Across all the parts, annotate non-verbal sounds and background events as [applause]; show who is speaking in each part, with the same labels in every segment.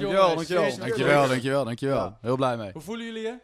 Speaker 1: Dankjewel,
Speaker 2: jongens.
Speaker 1: dankjewel.
Speaker 2: Jezus,
Speaker 3: Dankjewel, dankjewel, dankjewel.
Speaker 1: Ja.
Speaker 3: Heel blij mee.
Speaker 2: Hoe voelen jullie je?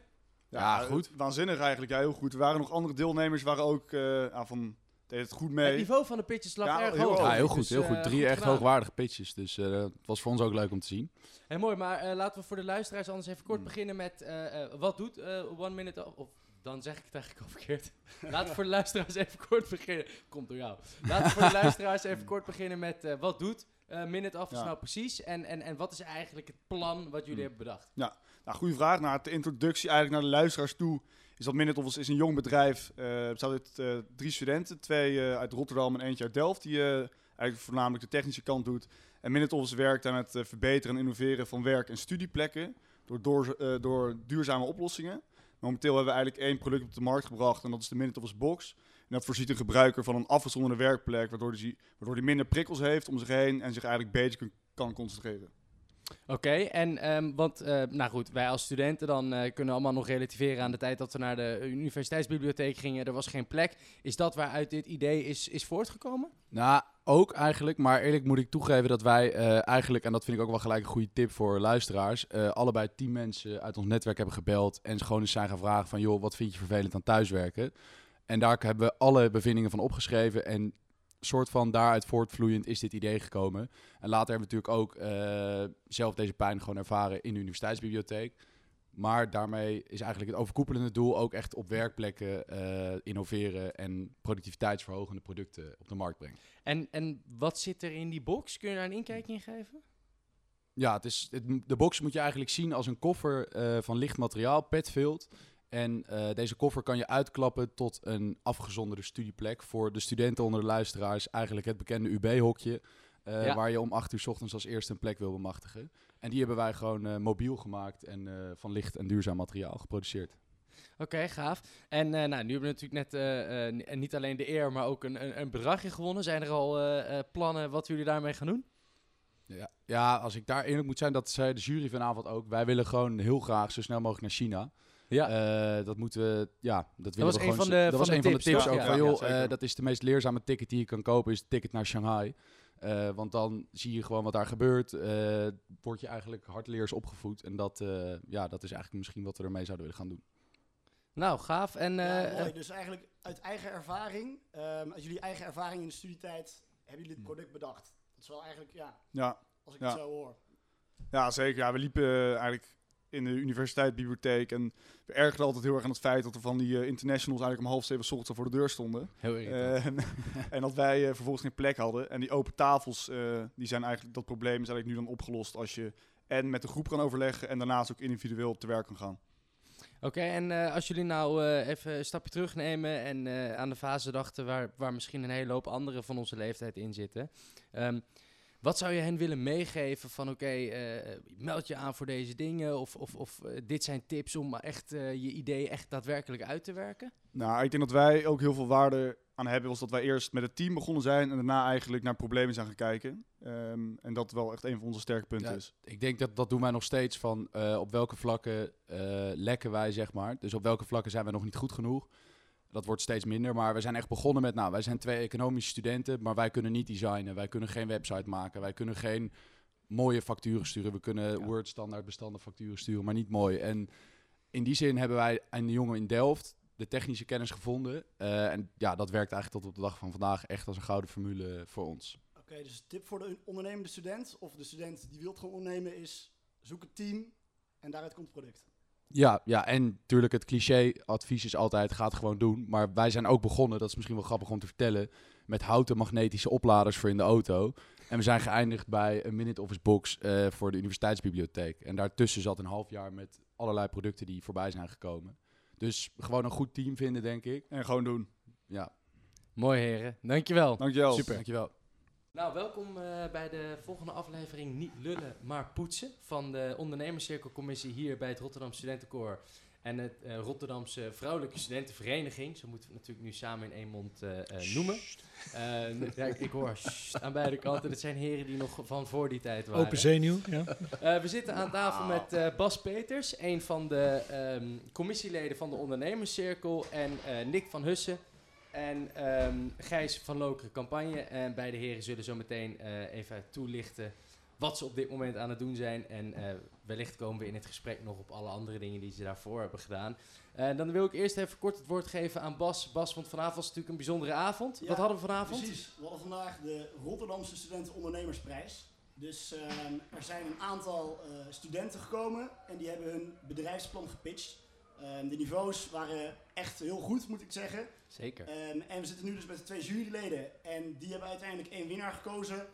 Speaker 3: Ja, goed.
Speaker 1: Waanzinnig eigenlijk, ja, heel goed. Er waren nog andere deelnemers, waren ook uh, ja, van, deed het goed mee.
Speaker 2: Het niveau van de pitches lag
Speaker 1: Ja,
Speaker 2: erg
Speaker 1: heel
Speaker 2: hoog.
Speaker 3: Ja, heel goed,
Speaker 2: Dus,
Speaker 3: heel
Speaker 2: eh,
Speaker 3: goed. Drie echt
Speaker 2: gedaan.
Speaker 3: hoogwaardige pitches, dus eh, het was voor ons ook leuk om te zien.
Speaker 2: Hey, mooi, maar eh, laten we voor de luisteraars anders even kort
Speaker 3: Hmm.
Speaker 2: beginnen met eh, eh, wat doet eh, One Minute of, of dan zeg ik het eigenlijk al verkeerd. [laughs] Laten we voor de luisteraars even kort beginnen. Komt door jou. Laten we voor de [laughs] luisteraars even kort beginnen met eh, wat doet eh, Minute
Speaker 1: Ja.
Speaker 2: nou precies en, en, en wat is eigenlijk het plan wat jullie
Speaker 1: Hmm.
Speaker 2: hebben bedacht?
Speaker 1: Nou, goede vraag. Naar de introductie eigenlijk naar de luisteraars toe. Is dat Minute of is een jong bedrijf. Er bestaat uit drie studenten. Twee eh, uit Rotterdam en eentje uit Delft. Die eh, eigenlijk voornamelijk de technische kant doet. En Minute Office werkt aan het verbeteren en innoveren van werk- en studieplekken. Door, door, door duurzame oplossingen. Momenteel hebben we eigenlijk één product op de markt gebracht. En dat is de Minute Office Box. En dat voorziet een gebruiker van een afgezonderde werkplek. Waardoor hij waardoor die minder prikkels heeft om zich heen. En zich eigenlijk beter kun- kan concentreren.
Speaker 2: Oké, en ehm, want, eh, nou goed, wij als studenten dan eh, kunnen allemaal nog relativeren aan de tijd dat we naar de universiteitsbibliotheek gingen. Er was geen plek. Is dat waaruit dit idee is, is voortgekomen?
Speaker 3: Nou, ook eigenlijk, maar eerlijk moet ik toegeven dat wij eh, eigenlijk, en dat vind ik ook wel gelijk een goede tip voor luisteraars, eh, allebei tien mensen uit ons netwerk hebben gebeld en gewoon eens zijn gaan vragen van, joh, wat vind je vervelend aan thuiswerken? En daar hebben we alle bevindingen van opgeschreven en soort van daaruit voortvloeiend is dit idee gekomen. En later hebben we natuurlijk ook eh, zelf deze pijn gewoon ervaren in de universiteitsbibliotheek. Maar daarmee is eigenlijk het overkoepelende doel ook echt op werkplekken eh, innoveren en productiviteitsverhogende producten op de markt brengen.
Speaker 2: En, en wat zit er in die box? Kun je daar een inkijkje in geven?
Speaker 3: Ja, het is, het, de box moet je eigenlijk zien als een koffer eh, van licht materiaal, petfilled. En eh, deze koffer kan je uitklappen tot een afgezonderde studieplek. Voor de studenten onder de luisteraars eigenlijk het bekende UB-hokje. eh,
Speaker 2: Ja.
Speaker 3: Waar je om acht uur 's ochtends als eerste een plek wil bemachtigen. En die hebben wij gewoon eh, mobiel gemaakt en van licht en duurzaam materiaal geproduceerd.
Speaker 2: Oké, gaaf. En nou, nu hebben we natuurlijk net niet alleen de eer, maar ook een, een, een bedragje gewonnen. Zijn er al plannen wat jullie daarmee gaan doen?
Speaker 3: Ja, ja, als ik daar eerlijk moet zijn, dat zei de jury vanavond ook. Wij willen gewoon heel graag zo snel mogelijk naar China.
Speaker 2: Ja.
Speaker 3: Eh, dat moeten we, ja, dat
Speaker 2: was
Speaker 3: we gewoon.
Speaker 2: van de-
Speaker 3: dat
Speaker 2: van
Speaker 3: was
Speaker 2: de
Speaker 3: een van de
Speaker 2: tips,
Speaker 3: ook.
Speaker 2: Ja.
Speaker 3: van, joh, eh, dat is de meest leerzame ticket die je kan kopen, is het ticket naar Shanghai. Eh, want dan zie je gewoon wat daar gebeurt. eh, word je eigenlijk hardleers opgevoed. En dat, eh, ja, dat is eigenlijk misschien wat we ermee zouden willen gaan doen.
Speaker 2: Nou, gaaf. En
Speaker 4: Ja, mooi. Dus eigenlijk uit eigen ervaring, ehm, uit jullie eigen ervaring in de studietijd, hebben jullie het product bedacht. Dat is wel eigenlijk, ja,
Speaker 1: Ja,
Speaker 4: als ik
Speaker 1: Ja.
Speaker 4: het zo hoor.
Speaker 1: Ja, zeker. Ja, we liepen eigenlijk in de universiteitsbibliotheek en we ergerden altijd heel erg aan het feit dat er van die eh, internationals eigenlijk om half zeven ochtends voor de deur stonden.
Speaker 2: heel.
Speaker 1: Eh, en, [laughs] en dat wij eh, vervolgens geen plek hadden. En die open tafels, die zijn eigenlijk, dat probleem is eigenlijk nu dan opgelost als je en met de groep kan overleggen en daarnaast ook individueel te werk kan gaan.
Speaker 2: Oké, en als jullie nou even een stapje terugnemen en aan de fase dachten waar, waar misschien een hele hoop anderen van onze leeftijd in zitten. ehm, wat zou je hen willen meegeven van oké, eh, meld je aan voor deze dingen of, of, of eh, dit zijn tips om echt eh, je idee echt daadwerkelijk uit te werken?
Speaker 1: Nou, ik denk dat wij ook heel veel waarde aan hebben, was dat wij eerst met het team begonnen zijn en daarna eigenlijk naar problemen zijn gaan kijken. Ehm, en dat wel echt een van onze sterke punten
Speaker 3: Ja,
Speaker 1: is.
Speaker 3: Ik denk dat dat doen wij nog steeds van op welke vlakken lekken wij, zeg maar. Dus op welke vlakken zijn we nog niet goed genoeg. Dat wordt steeds minder, maar we zijn echt begonnen met, nou, wij zijn twee economische studenten, maar wij kunnen niet designen, wij kunnen geen website maken, wij kunnen geen mooie facturen sturen. We kunnen
Speaker 2: Ja.
Speaker 3: Word standaard bestanden facturen sturen, maar niet mooi. En in die zin hebben wij een jongen in Delft de technische kennis gevonden. Eh, en ja, dat werkt eigenlijk tot op de dag van vandaag echt als een gouden formule voor ons.
Speaker 4: Oké, dus tip voor de ondernemende student, of de student die wil gewoon ondernemen, is zoek een team en daaruit komt het product.
Speaker 3: Ja, ja, en natuurlijk het cliché-advies is altijd, ga het gewoon doen. Maar wij zijn ook begonnen, dat is misschien wel grappig om te vertellen, met houten magnetische opladers voor in de auto. En we zijn geëindigd bij een Minute Office Box eh, voor de universiteitsbibliotheek. En daartussen zat een half jaar met allerlei producten die voorbij zijn gekomen. Dus gewoon een goed team vinden, denk ik.
Speaker 1: En gewoon doen.
Speaker 3: Ja,
Speaker 2: Mooi heren, dankjewel.
Speaker 1: Dankjewel.
Speaker 3: super. Dankjewel.
Speaker 2: Nou, welkom eh, bij de volgende aflevering Niet lullen, maar poetsen van de ondernemerscirkelcommissie hier bij het Rotterdam Studentenkoor en het eh, Rotterdamse Vrouwelijke Studentenvereniging. Zo moeten we het natuurlijk nu samen in één mond eh, noemen. Ja, ik, hoor aan beide kanten. Dit zijn heren die nog van voor die tijd waren.
Speaker 5: Open zenuw, ja.
Speaker 2: We zitten aan tafel met eh, Bas Peters, een van de ehm, commissieleden van de ondernemerscirkel, en Nick van Hussen en ehm, Gijs van Lokeren Campagne. En beide heren zullen zo meteen eh, even toelichten wat ze op dit moment aan het doen zijn. En eh, wellicht komen we in het gesprek nog op alle andere dingen die ze daarvoor hebben gedaan. Eh, dan wil ik eerst even kort het woord geven aan Bas. Bas, want vanavond was het natuurlijk een bijzondere avond.
Speaker 4: Ja,
Speaker 2: wat hadden we vanavond?
Speaker 4: Precies. We hadden vandaag de Rotterdamse Studenten Ondernemersprijs. Dus ehm, er zijn een aantal studenten gekomen en die hebben hun bedrijfsplan gepitcht. Ehm, de niveaus waren echt heel goed, moet ik zeggen.
Speaker 2: Zeker.
Speaker 4: Ehm, en we zitten nu dus met de twee juryleden en die hebben uiteindelijk één winnaar gekozen.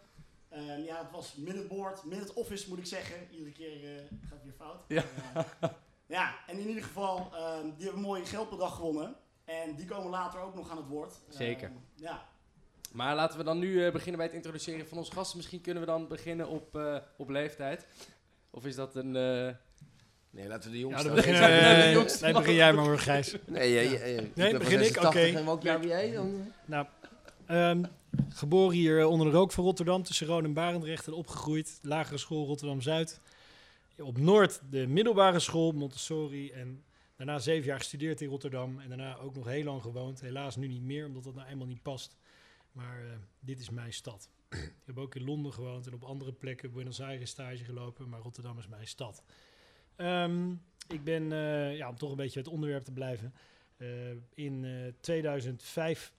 Speaker 4: Ehm, ja, het was Minute Board, Minute Office moet ik zeggen. Iedere keer eh, gaat het weer fout.
Speaker 2: Ja.
Speaker 4: Eh, ja, en in ieder geval, die hebben een mooi geldbedrag gewonnen. En die komen later ook nog aan het woord.
Speaker 2: Zeker.
Speaker 4: Ja,
Speaker 2: Maar laten we dan nu eh, beginnen bij het introduceren van onze gasten. Misschien kunnen we dan beginnen op, op leeftijd. Of is dat een...
Speaker 5: Nee, laten we de
Speaker 6: Ja, [laughs]
Speaker 5: jongste. de
Speaker 6: eh,
Speaker 5: jongste?
Speaker 6: nee, begin jij maar hoor, Gijs. [laughs]
Speaker 5: Nee,
Speaker 6: Nee, begin ik?
Speaker 5: 86
Speaker 6: Oké.
Speaker 5: En welk jaar ben jij dan?
Speaker 6: Nou, ehm, geboren hier eh, onder de rook van Rotterdam, tussen Roon en Barendrecht en opgegroeid. Lagere school Rotterdam-Zuid. Op Noord de middelbare school, Montessori. En daarna zeven jaar gestudeerd in Rotterdam. En daarna ook nog heel lang gewoond. Helaas nu niet meer, omdat dat nou eenmaal niet past. Maar eh, dit is mijn stad. Ik heb ook in Londen gewoond en op andere plekken Buenos Aires stage gelopen. Maar Rotterdam is mijn stad. Ehm, ik ben, eh, ja, om toch een beetje het onderwerp te blijven. eh, in eh, 2005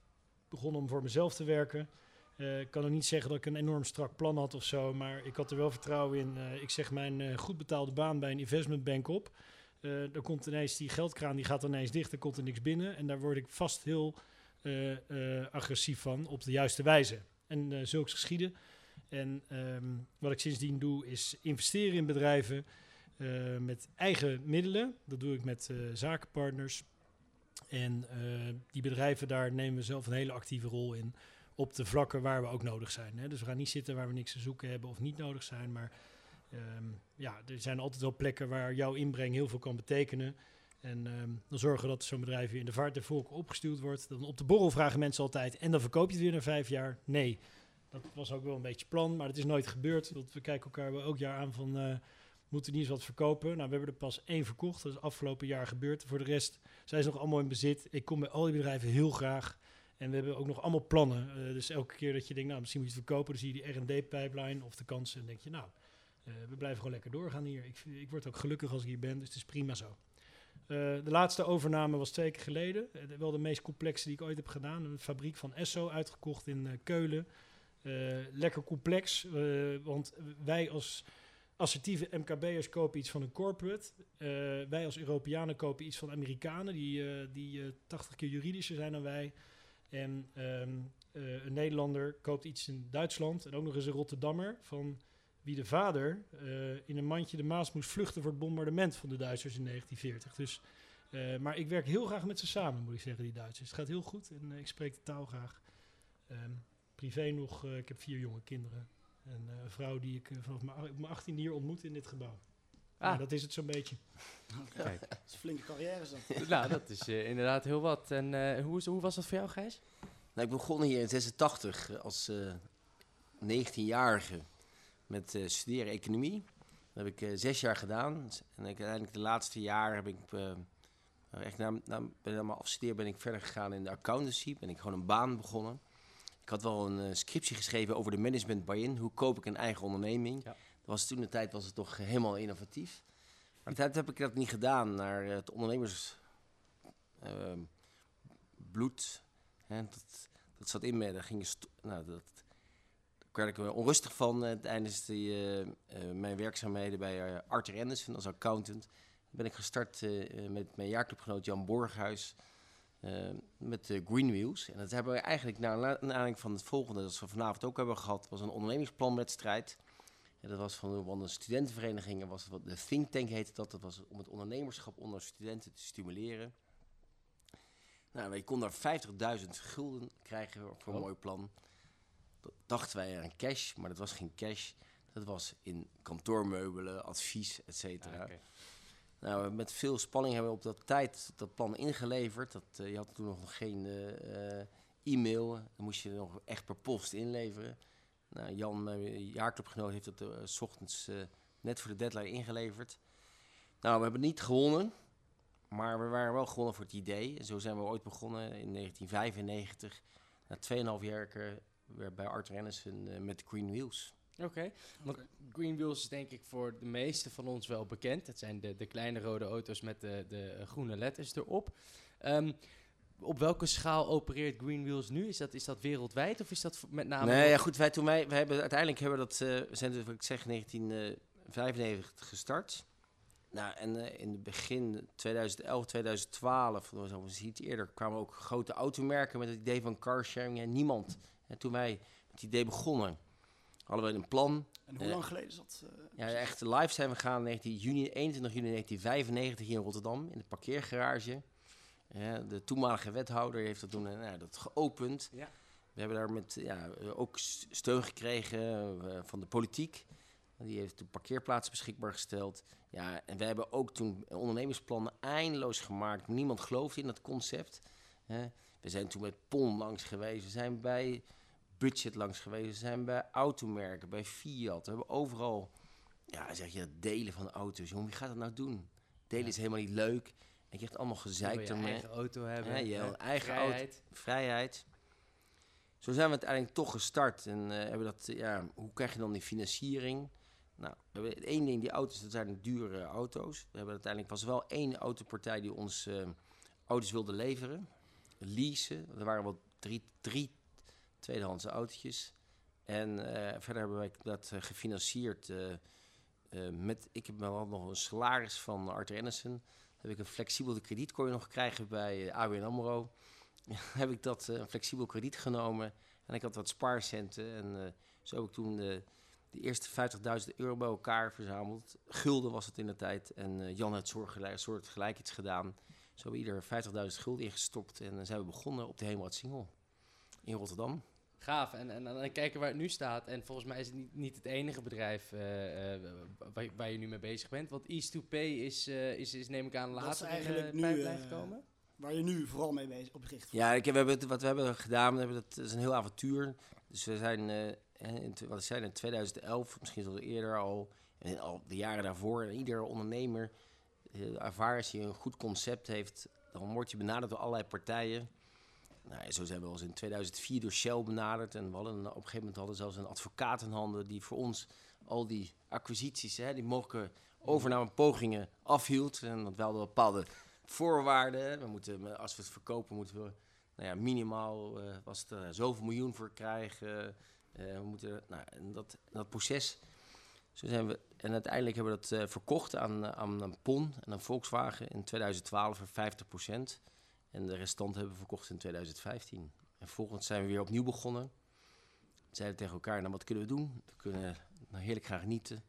Speaker 6: begonnen om voor mezelf te werken. Eh, ik kan ook niet zeggen dat ik een enorm strak plan had of zo, maar ik had er wel vertrouwen in. Eh, ik zeg mijn eh, goed betaalde baan bij een investmentbank op. Eh dan komt ineens die geldkraan, die gaat ineens dicht, er komt er niks binnen. En daar word ik vast heel eh, eh, agressief van, op de juiste wijze. En eh, zulks geschieden. En ehm, wat ik sindsdien doe, is investeren in bedrijven eh, met eigen middelen. Dat doe ik met eh, zakenpartners. En eh, die bedrijven, daar nemen we zelf een hele actieve rol in. Op de vlakken waar we ook nodig zijn. Hè. Dus we gaan niet zitten waar we niks te zoeken hebben of niet nodig zijn. Maar ehm, ja, er zijn altijd wel plekken waar jouw inbreng heel veel kan betekenen. En ehm, dan zorgen dat zo'n bedrijf weer in de vaart der volken opgestuurd wordt. Dan op de borrel vragen mensen altijd. En dan verkoop je het weer na vijf jaar. Nee, dat was ook wel een beetje plan. Maar het is nooit gebeurd. Want we kijken elkaar wel elk jaar aan van... moeten die eens wat verkopen? Nou, we hebben er pas één verkocht. Dat is afgelopen jaar gebeurd. Voor de rest zijn ze nog allemaal in bezit. Ik kom bij al die bedrijven heel graag. En we hebben ook nog allemaal plannen. Eh, dus elke keer dat je denkt, nou, misschien moet je het verkopen, dan zie je die R&D-pipeline of de kansen. En denk je, nou, eh, we blijven gewoon lekker doorgaan hier. Ik, ik word ook gelukkig als ik hier ben, dus het is prima zo. Eh, de laatste overname was twee keer geleden. De- wel de meest complexe die ik ooit heb gedaan. Een fabriek van Esso uitgekocht in Keulen. Lekker complex, want wij als assertieve MKB'ers kopen iets van een corporate. Eh, wij als Europeanen kopen iets van Amerikanen die, eh, die eh 80 keer juridischer zijn dan wij. En ehm, eh, een Nederlander koopt iets in Duitsland en ook nog eens een Rotterdammer van wie de vader eh, in een mandje de Maas moest vluchten voor het bombardement van de Duitsers in 1940. Dus, eh, maar ik werk heel graag met ze samen, moet ik zeggen, die Duitsers. Het gaat heel goed en eh, ik spreek de taal graag. Ehm, privé nog, eh, ik heb vier jonge kinderen. En eh, een vrouw die ik eh, vanaf mijn a- op mijn 18 hier ontmoet in dit gebouw.
Speaker 2: Ah.
Speaker 6: Ja, dat is het zo'n beetje.
Speaker 2: Kijk.
Speaker 4: dat is een flinke carrière is [laughs] dat.
Speaker 2: nou, dat is eh, inderdaad heel wat. En eh, hoe, is, hoe was dat voor jou, Gijs?
Speaker 5: Nou, ik begon hier in 86 eh, als eh 19-jarige met eh, studeren economie. Dat heb ik zes jaar gedaan. En ik, uiteindelijk de laatste jaar heb ik... eh, nou, echt na, na, ben na mijn afstuderen ben ik verder gegaan in de accountancy. Ben ik gewoon een baan begonnen. Ik had wel een eh, scriptie geschreven over de management buy-in. Hoe koop ik een eigen onderneming?
Speaker 2: Ja.
Speaker 5: Dat was toen de tijd was het toch helemaal innovatief. Maar toen heb ik dat niet gedaan naar het ondernemers... ehm, dat, dat zat in me. Daar ging nou, dat, daar werd ik onrustig van eh, tijdens die, eh, mijn werkzaamheden bij Arthur Anderson als accountant. Ben ik gestart met mijn jaarclubgenoot Jan Borghuis met de Green Wheels. En dat hebben we eigenlijk naar na- aanleiding van het volgende, dat we vanavond ook hebben gehad, was een ondernemingsplanwedstrijd. En dat was van, van de studentenverenigingen, was wat, de Think Tank heette dat. Dat was om het ondernemerschap onder studenten te stimuleren. Nou, je kon daar 50.000 gulden krijgen voor een
Speaker 2: Oh.
Speaker 5: mooi plan. Dat dachten wij aan cash, maar dat was geen cash. Dat was in kantoormeubelen, advies, et cetera.
Speaker 2: Ah.
Speaker 5: Nou, met veel spanning hebben we op dat tijd dat plan ingeleverd. Dat, eh, je had toen nog geen eh, eh, e-mail. Dan moest je nog echt per post inleveren. Nou, Jan, mijn jaarclubgenoot, heeft eh, s ochtends net voor de deadline ingeleverd. Nou, we hebben niet gewonnen. Maar we waren wel gewonnen voor het idee. En zo zijn we ooit begonnen in 1995. Na 2,5 jaar weer bij Anderson eh, met Green Wheels.
Speaker 2: Oké, want Green Wheels is denk ik voor de meeste van ons wel bekend. Het zijn de, de kleine rode auto's met de, de groene letters erop. Ehm, op welke schaal opereert Green Wheels nu? Is dat, is dat wereldwijd of is dat met name...
Speaker 5: nee, ja, goed, wij, toen wij, wij hebben, uiteindelijk hebben we dat, eh, we zijn dus, wat ik zeg, 1995 gestart. Nou, en eh, in het begin 2011, 2012, of zo, was iets eerder, kwamen ook grote automerken met het idee van carsharing. En niemand. En toen wij met het idee begonnen, hadden we een plan.
Speaker 4: En hoe
Speaker 5: Eh,
Speaker 4: lang geleden is dat? eh,
Speaker 5: Ja, echt live zijn we gegaan 19 juni, 21 juni 1995 hier in Rotterdam, in de parkeergarage. Ja, de toenmalige wethouder heeft dat toen eh, nou, dat geopend.
Speaker 2: Ja.
Speaker 5: We hebben daar met, ja, eh, ook steun gekregen eh, van de politiek. Die heeft de parkeerplaats beschikbaar gesteld. Ja, en we hebben ook toen ondernemersplannen eindeloos gemaakt. Niemand geloofde in dat concept. We zijn toen met PON langs geweest. We zijn bij Budget langs geweest. We zijn bij automerken, bij Fiat. We hebben overal, ja, zeg je, delen van auto's. Jongen, wie gaat dat nou doen? Delen
Speaker 2: Ja.
Speaker 5: is helemaal niet leuk. En je krijgt allemaal gezeik
Speaker 2: je
Speaker 5: ermee
Speaker 2: eigen auto hebben.
Speaker 5: Ja, je eigen auto.
Speaker 2: vrijheid.
Speaker 5: vrijheid. Zo zijn we uiteindelijk toch gestart. En eh, hebben dat, ja, hoe krijg je dan die financiering? Nou, we hebben één ding, die auto's, dat zijn dure auto's. We hebben uiteindelijk was wel één autopartij die ons eh, auto's wilde leveren. Leasen. Er waren wel drie, drie tweedehandse autootjes. En eh, verder hebben wij dat eh, gefinancierd eh, met... Ik heb wel nog een salaris van Arthur Anderson. Heb ik een flexibele krediet kon je nog krijgen bij ABN AMRO. [laughs] heb ik dat een flexibel krediet genomen. En ik had wat spaarcenten. En zo heb ik toen eh, de eerste 50.000 euro bij elkaar verzameld. Gulden was het in de tijd. En Jan heeft soortgelijk, soortgelijk iets gedaan. Zo hebben ieder 50.000 gulden ingestopt. En dan zijn we begonnen op de Hemelrad Singel in Rotterdam.
Speaker 2: Gaaf. En, en, en dan kijken waar het nu staat. En volgens mij is het niet, niet het enige bedrijf eh, eh, waar, waar je nu mee bezig bent. Want East2Pay is, eh, is, is neem ik aan
Speaker 4: Dat is
Speaker 2: later in
Speaker 4: eigenlijk
Speaker 2: de
Speaker 4: nu,
Speaker 2: pijplijn
Speaker 4: eh,
Speaker 2: gekomen.
Speaker 4: waar je nu vooral mee bezig op richt.
Speaker 5: Ja, ik heb, we hebben, het- wat we hebben gedaan, we hebben dat, dat is een heel avontuur. Dus we zijn, eh, in, wat ik zei, in 2011, misschien al eerder al, en al de jaren daarvoor, en ieder ondernemer eh, ervaart als je een goed concept heeft, dan word je benaderd door allerlei partijen. Nou, zo zijn we al in 2004 door Shell benaderd. En we hadden op een gegeven moment hadden we zelfs een advocaat in handen die voor ons al die acquisities, hè, die mogelijke overnamepogingen afhield. En dat we bepaalde voorwaarden. We moeten, als we het verkopen, moeten we nou ja, minimaal eh, was het er zoveel miljoen voor krijgen. Eh, we moeten, nou, en dat, dat proces. Zo zijn we, en uiteindelijk hebben we dat verkocht aan, aan een PON en een Volkswagen in 2012 voor 50 En de restant hebben we verkocht in 2015. En vervolgens zijn we weer opnieuw begonnen. We zeiden tegen elkaar, nou wat kunnen we doen? We kunnen nou, heerlijk gaan genieten.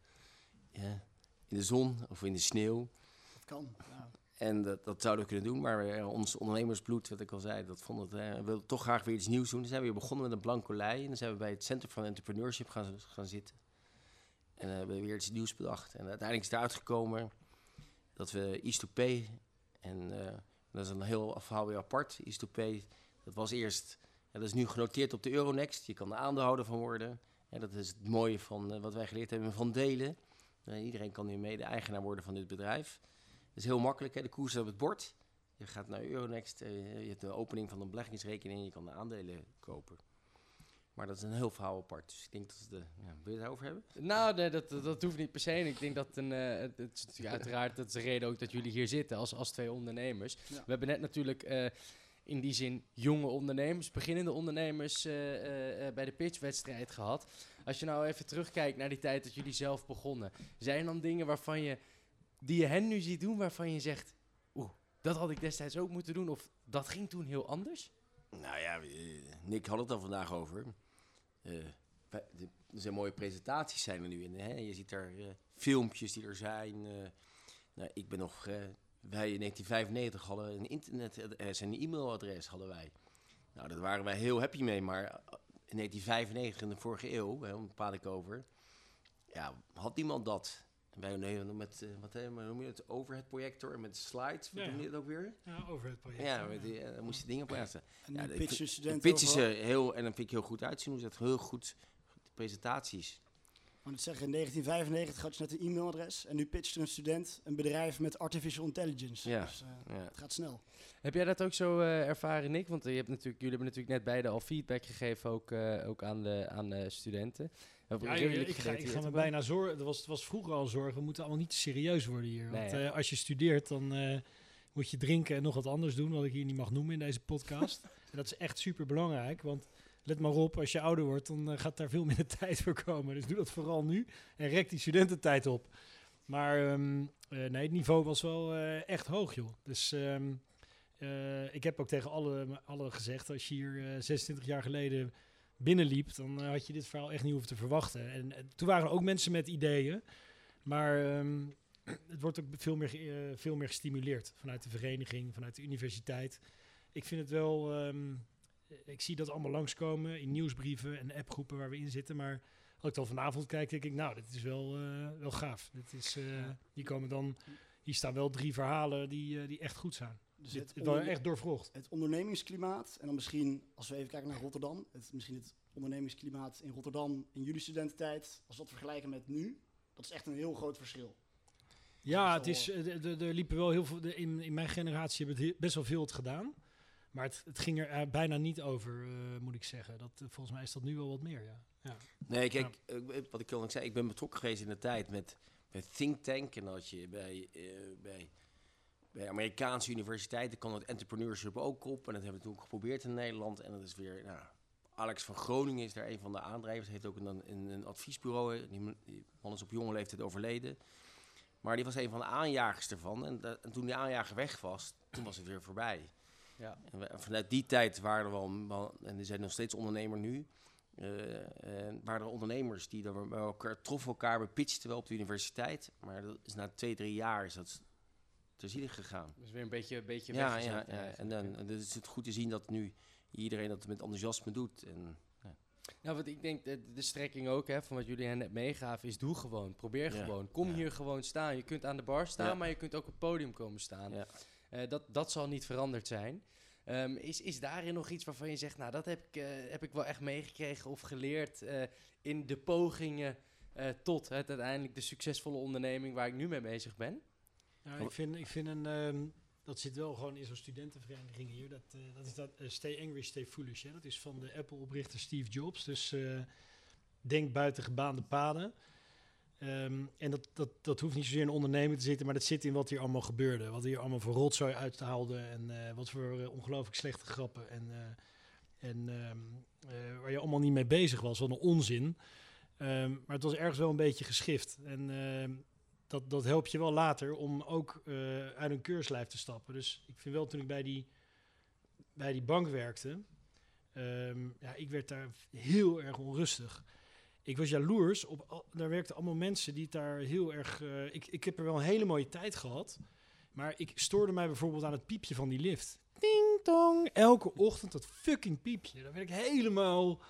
Speaker 5: Ja, in de zon of in de sneeuw.
Speaker 4: Dat kan. Ja.
Speaker 5: En dat, dat zouden we kunnen doen, maar eh, ons ondernemersbloed, wat ik al zei, dat vond het, eh, we wilden toch graag weer iets nieuws doen. Dan zijn we weer begonnen met een blanco lei en dan zijn we bij het Center for Entrepreneurship gaan, gaan zitten. En eh, hebben we weer iets nieuws bedacht. En uiteindelijk is het uitgekomen dat we East2Pay, en eh, dat is een heel verhaal weer apart, East2Pay, dat was eerst, dat is nu genoteerd op de Euronext, je kan er aandeelhouder van worden. En dat is het mooie van eh, wat wij geleerd hebben van delen. Eh, iedereen kan nu mede-eigenaar worden van dit bedrijf. Het is heel makkelijk, hè? de koers op het bord. Je gaat naar Euronext, eh, je hebt de opening van een beleggingsrekening en je kan de aandelen kopen. Maar dat is een heel verhaal apart. Dus ik denk dat we de, ja, wil je het daarover hebben?
Speaker 2: Nou, nee, dat, dat hoeft niet per se. En ik denk dat een, eh, het, het is natuurlijk uiteraard dat is de reden ook dat jullie hier zitten als, als twee ondernemers.
Speaker 4: Ja.
Speaker 2: We hebben net natuurlijk eh, in die zin jonge ondernemers, beginnende ondernemers eh, bij de pitchwedstrijd gehad. Als je nou even terugkijkt naar die tijd dat jullie zelf begonnen, zijn er dan dingen waarvan je, die je hen nu ziet doen, waarvan je zegt, oeh, dat had ik destijds ook moeten doen of dat ging toen heel anders?
Speaker 5: Nou ja, Nick had het al vandaag over. De- er zijn mooie presentaties zijn er nu in. Hè? Je ziet daar eh, filmpjes die er zijn. eh. nou, ik ben nog... wij in 1995 hadden een internetadres en een e-mailadres hadden wij. Nou, daar waren wij heel happy mee. Maar in 1995, in de vorige eeuw, hè, praat ik over... Ja, had niemand dat. Wij nemen met, eh, wat hè, noem je het, overhead projector en met slides. Wat
Speaker 6: Ja,
Speaker 5: noem je dat ook weer?
Speaker 6: Ja, over het project.
Speaker 5: Ja, met die, eh, dan moest je dingen plaatsen.
Speaker 4: En
Speaker 5: Ja,
Speaker 4: pitchen
Speaker 5: De
Speaker 4: studenten
Speaker 5: pitch is
Speaker 4: overal.
Speaker 5: er heel, en dan vind ik heel goed uitzien. Hoe ze dat heel goed, de presentaties.
Speaker 4: Net zeggen, in 1995 had je net een e-mailadres en nu pitcht er een student een bedrijf met artificial intelligence.
Speaker 5: Ja.
Speaker 4: Dus eh,
Speaker 5: Ja.
Speaker 4: het gaat snel.
Speaker 2: Heb jij dat ook zo eh, ervaren, Nick? Want je hebt natuurlijk, jullie hebben natuurlijk net beide al feedback gegeven, ook, eh, ook aan, de, aan de studenten.
Speaker 6: Ja, ik, ga, ik ga me bijna zorgen. Het was, het was vroeger al zorgen. We moeten allemaal niet te serieus worden hier.
Speaker 2: Nee,
Speaker 6: Want eh, als je studeert, dan eh, moet je drinken en nog wat anders doen. Wat ik hier niet mag noemen in deze podcast. [laughs] en dat is echt super belangrijk. Want let maar op, als je ouder wordt, dan eh, gaat daar veel minder [laughs] tijd voor komen. Dus doe dat vooral nu. En rek die studententijd op. Maar ehm, eh, nee, het niveau was wel eh, echt hoog, joh. Dus ehm, eh, ik heb ook tegen alle, alle gezegd, als je hier eh, 26 jaar geleden binnenliep, dan had je dit verhaal echt niet hoeven te verwachten. En, toen waren er ook mensen met ideeën, maar ehm, [clears throat] het wordt ook veel meer, veel meer gestimuleerd vanuit de vereniging, vanuit de universiteit. Ik vind het wel, ik zie dat allemaal langskomen in nieuwsbrieven en appgroepen waar we in zitten, maar als ik dan vanavond kijk, denk ik, nou, dit is wel, eh, wel gaaf. Dit is, eh, hier komen dan, hier staan wel drie verhalen die, eh, die echt goed zijn.
Speaker 4: Dus
Speaker 6: Dit
Speaker 4: het,
Speaker 6: echt doorvrocht.
Speaker 4: het ondernemingsklimaat en dan misschien, als we even kijken naar Rotterdam, het, misschien het ondernemingsklimaat in Rotterdam in jullie studententijd, als we dat vergelijken met nu, dat is echt een heel groot verschil.
Speaker 6: Ja, het
Speaker 4: is
Speaker 6: eh, er liepen wel heel veel. In, in mijn generatie hebben best wel veel het gedaan. Maar het, het ging er eh, bijna niet over, eh, moet ik zeggen. Dat, eh, volgens mij is dat nu wel wat meer, ja. ja.
Speaker 5: Nee, kijk, wat ik al zei, ik ben betrokken geweest in de tijd met, met Think Tank. En dat je bij, bij, bij Amerikaanse universiteiten kan het entrepreneurship ook op. En dat hebben we toen ook geprobeerd in Nederland. En dat is weer, nou, Alex van Groningen is daar een van de aandrijvers. Heeft ook een, een, een adviesbureau. Die, man- is op jonge leeftijd overleden. Maar die was een van de aanjagers ervan. En, en toen die aanjager weg was, toen was het weer voorbij.
Speaker 2: Ja.
Speaker 5: En we- en vanuit die tijd waren er wel, en er zijn nog steeds ondernemer nu, eh, en waren er ondernemers die dan bij elkaar troffen elkaar, we pitchten wel op de universiteit, maar dat is na twee, drie jaar is dat ter ziele gegaan.
Speaker 2: Dus weer een beetje, een beetje
Speaker 5: Ja, ja, ja. En dan en is het goed te zien dat nu iedereen dat met enthousiasme doet. En,
Speaker 2: Nou, wat ik denk, de, de strekking ook hè, van wat jullie hen net meegaven, is doe gewoon. Probeer
Speaker 5: Ja.
Speaker 2: gewoon. Kom
Speaker 5: Ja.
Speaker 2: hier gewoon staan. Je kunt aan de bar staan,
Speaker 5: Ja.
Speaker 2: maar je kunt ook op het podium komen staan. Eh, dat, dat zal niet veranderd zijn. Ehm, is, is daarin nog iets waarvan je zegt, nou, dat heb ik, eh, heb ik wel echt meegekregen of geleerd eh, in de pogingen tot het uiteindelijk de succesvolle onderneming waar ik nu mee bezig ben?
Speaker 6: Ik vind, ik vind een, ehm, dat zit wel gewoon in zo'n studentenvereniging hier. Dat, dat is dat Stay Angry, Stay Foolish. Hè? Dat is van de Apple-oprichter Steve Jobs. Dus denk buiten gebaande paden. Ehm, en dat, dat, dat hoeft niet zozeer in onderneming te zitten, maar dat zit in wat hier allemaal gebeurde. Wat hier allemaal voor rotzooi uithaalde en eh, wat voor eh, ongelooflijk slechte grappen. En, eh, en ehm, eh, waar je allemaal niet mee bezig was, wat een onzin. Ehm, maar het was ergens wel een beetje geschift. En dat, dat helpt je wel later om ook uit een keurslijf te stappen. Dus ik vind wel toen ik bij die, bij die bank werkte, ja, ik werd daar heel erg onrustig. Ik was jaloers op, al- daar werkten allemaal mensen die het daar heel erg, eh, ik, ik heb er wel een hele mooie tijd gehad, maar ik stoorde mij bijvoorbeeld aan het piepje van die lift. Ding dong, elke ochtend dat fucking piepje. Dan werd ik helemaal,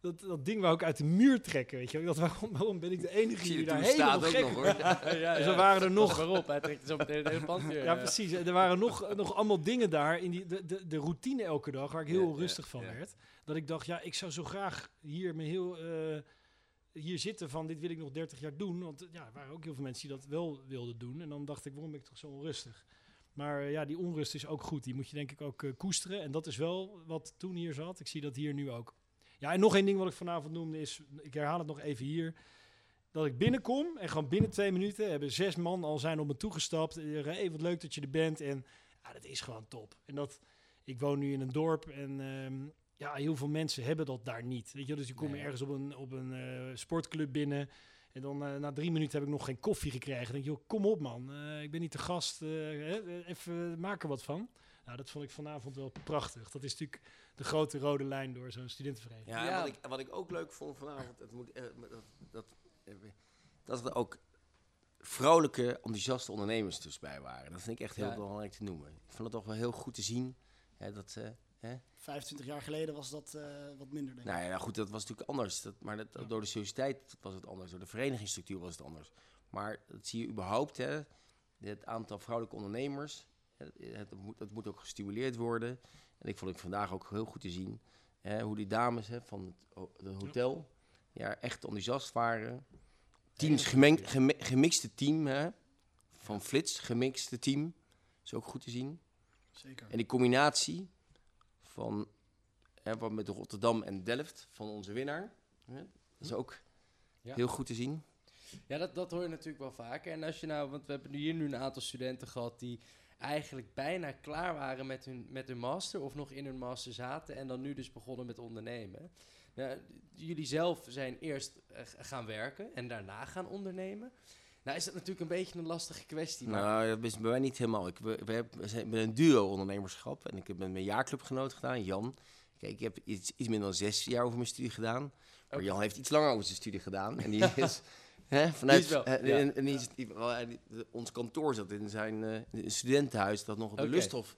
Speaker 6: dat, dat ding wou ik uit de muur trekken, weet je. Ik dacht, waarom, waarom ben ik de enige die daar helemaal
Speaker 5: staat ook
Speaker 6: gek
Speaker 5: nog hoor. [laughs]
Speaker 2: ja,
Speaker 6: Dus er waren er nog
Speaker 2: Waarop? Hij trekt zo meteen het hele pand
Speaker 6: ja, precies. Er waren nog, nog allemaal dingen daar in die, de, de, de routine elke dag waar ik heel
Speaker 5: Ja, ja,
Speaker 6: rustig van
Speaker 5: ja.
Speaker 6: werd. Dat ik dacht, ja, ik zou zo graag hier me heel eh, hier zitten van dit wil ik nog 30 jaar doen. Want ja, er waren ook heel veel mensen die dat wel wilden doen. En dan dacht ik, waarom ben ik toch zo onrustig? Maar eh, ja, die onrust is ook goed. Die moet je denk ik ook eh, koesteren. En dat is wel wat toen hier zat. Ik zie dat hier nu ook. Ja, en nog één ding wat ik vanavond noemde is, ik herhaal het nog even hier. Dat ik binnenkom en gewoon binnen twee minuten hebben zes man al zijn op me toegestapt. Hey, wat leuk dat je er bent. En ja, dat is gewoon top. En dat, ik woon nu in een dorp en ehm, ja, heel veel mensen hebben dat daar niet. Weet je, dus je komt
Speaker 2: Nee.
Speaker 6: ergens op een, op een eh, sportclub binnen. En dan eh, na drie minuten heb ik nog geen koffie gekregen. Dan denk je, joh, kom op man, eh, ik ben niet de gast, eh, hè, even maak er wat van. Nou, dat vond ik vanavond wel prachtig. Dat is natuurlijk de grote rode lijn door zo'n studentenvereniging.
Speaker 5: Ja. Wat, ik, wat ik ook leuk vond vanavond, het moet, dat, dat, dat er ook vrolijke, enthousiaste ondernemers dus bij waren. Dat vind ik echt heel
Speaker 2: Ja.
Speaker 5: belangrijk te noemen. Ik vond het toch wel heel goed te zien. Hè, dat, eh, hè?
Speaker 4: 25 jaar geleden was dat eh, wat minder, denk ik.
Speaker 5: Nou ja, goed, dat was natuurlijk anders. Dat, maar dat, door de sociëteit was het anders. Door de verenigingsstructuur was het anders. Maar dat zie je überhaupt, hè. Het aantal vrouwelijke ondernemers, het, het moet, dat moet ook gestimuleerd worden. En ik vond het vandaag ook heel goed te zien hè, hoe die dames hè, van het, ho- het hotel ja, echt enthousiast waren. teams gemeng, geme- gemixte team hè, van Flits, gemixte team. Is ook goed te zien.
Speaker 4: Zeker.
Speaker 5: En die combinatie van hè, wat met Rotterdam en Delft van onze winnaar. Hè, dat is ook
Speaker 2: Ja.
Speaker 5: heel goed te zien.
Speaker 2: Ja, dat, dat hoor je natuurlijk wel vaker. En als je nou, want we hebben hier nu een aantal studenten gehad die eigenlijk bijna klaar waren met hun, met hun master of nog in hun master zaten en dan nu dus begonnen met ondernemen. Nou, jullie zelf zijn eerst eh, gaan werken en daarna gaan ondernemen. Nou is dat natuurlijk een beetje een lastige kwestie. Maar
Speaker 5: Nou, dat is bij mij niet helemaal. Ik, we, we, met een duo ondernemersschap. En ik heb met mijn jaarclubgenoot gedaan, Jan. Kijk, ik heb iets, iets minder dan zes jaar over mijn studie gedaan. Maar. Jan heeft iets langer over zijn studie gedaan. En die [laughs] is hè, vanuit...
Speaker 2: Wel, ja.
Speaker 5: en, en die is, die- ons kantoor zat in zijn eh, studentenhuis. Dat nog op de
Speaker 2: Oké.
Speaker 5: Lusthof,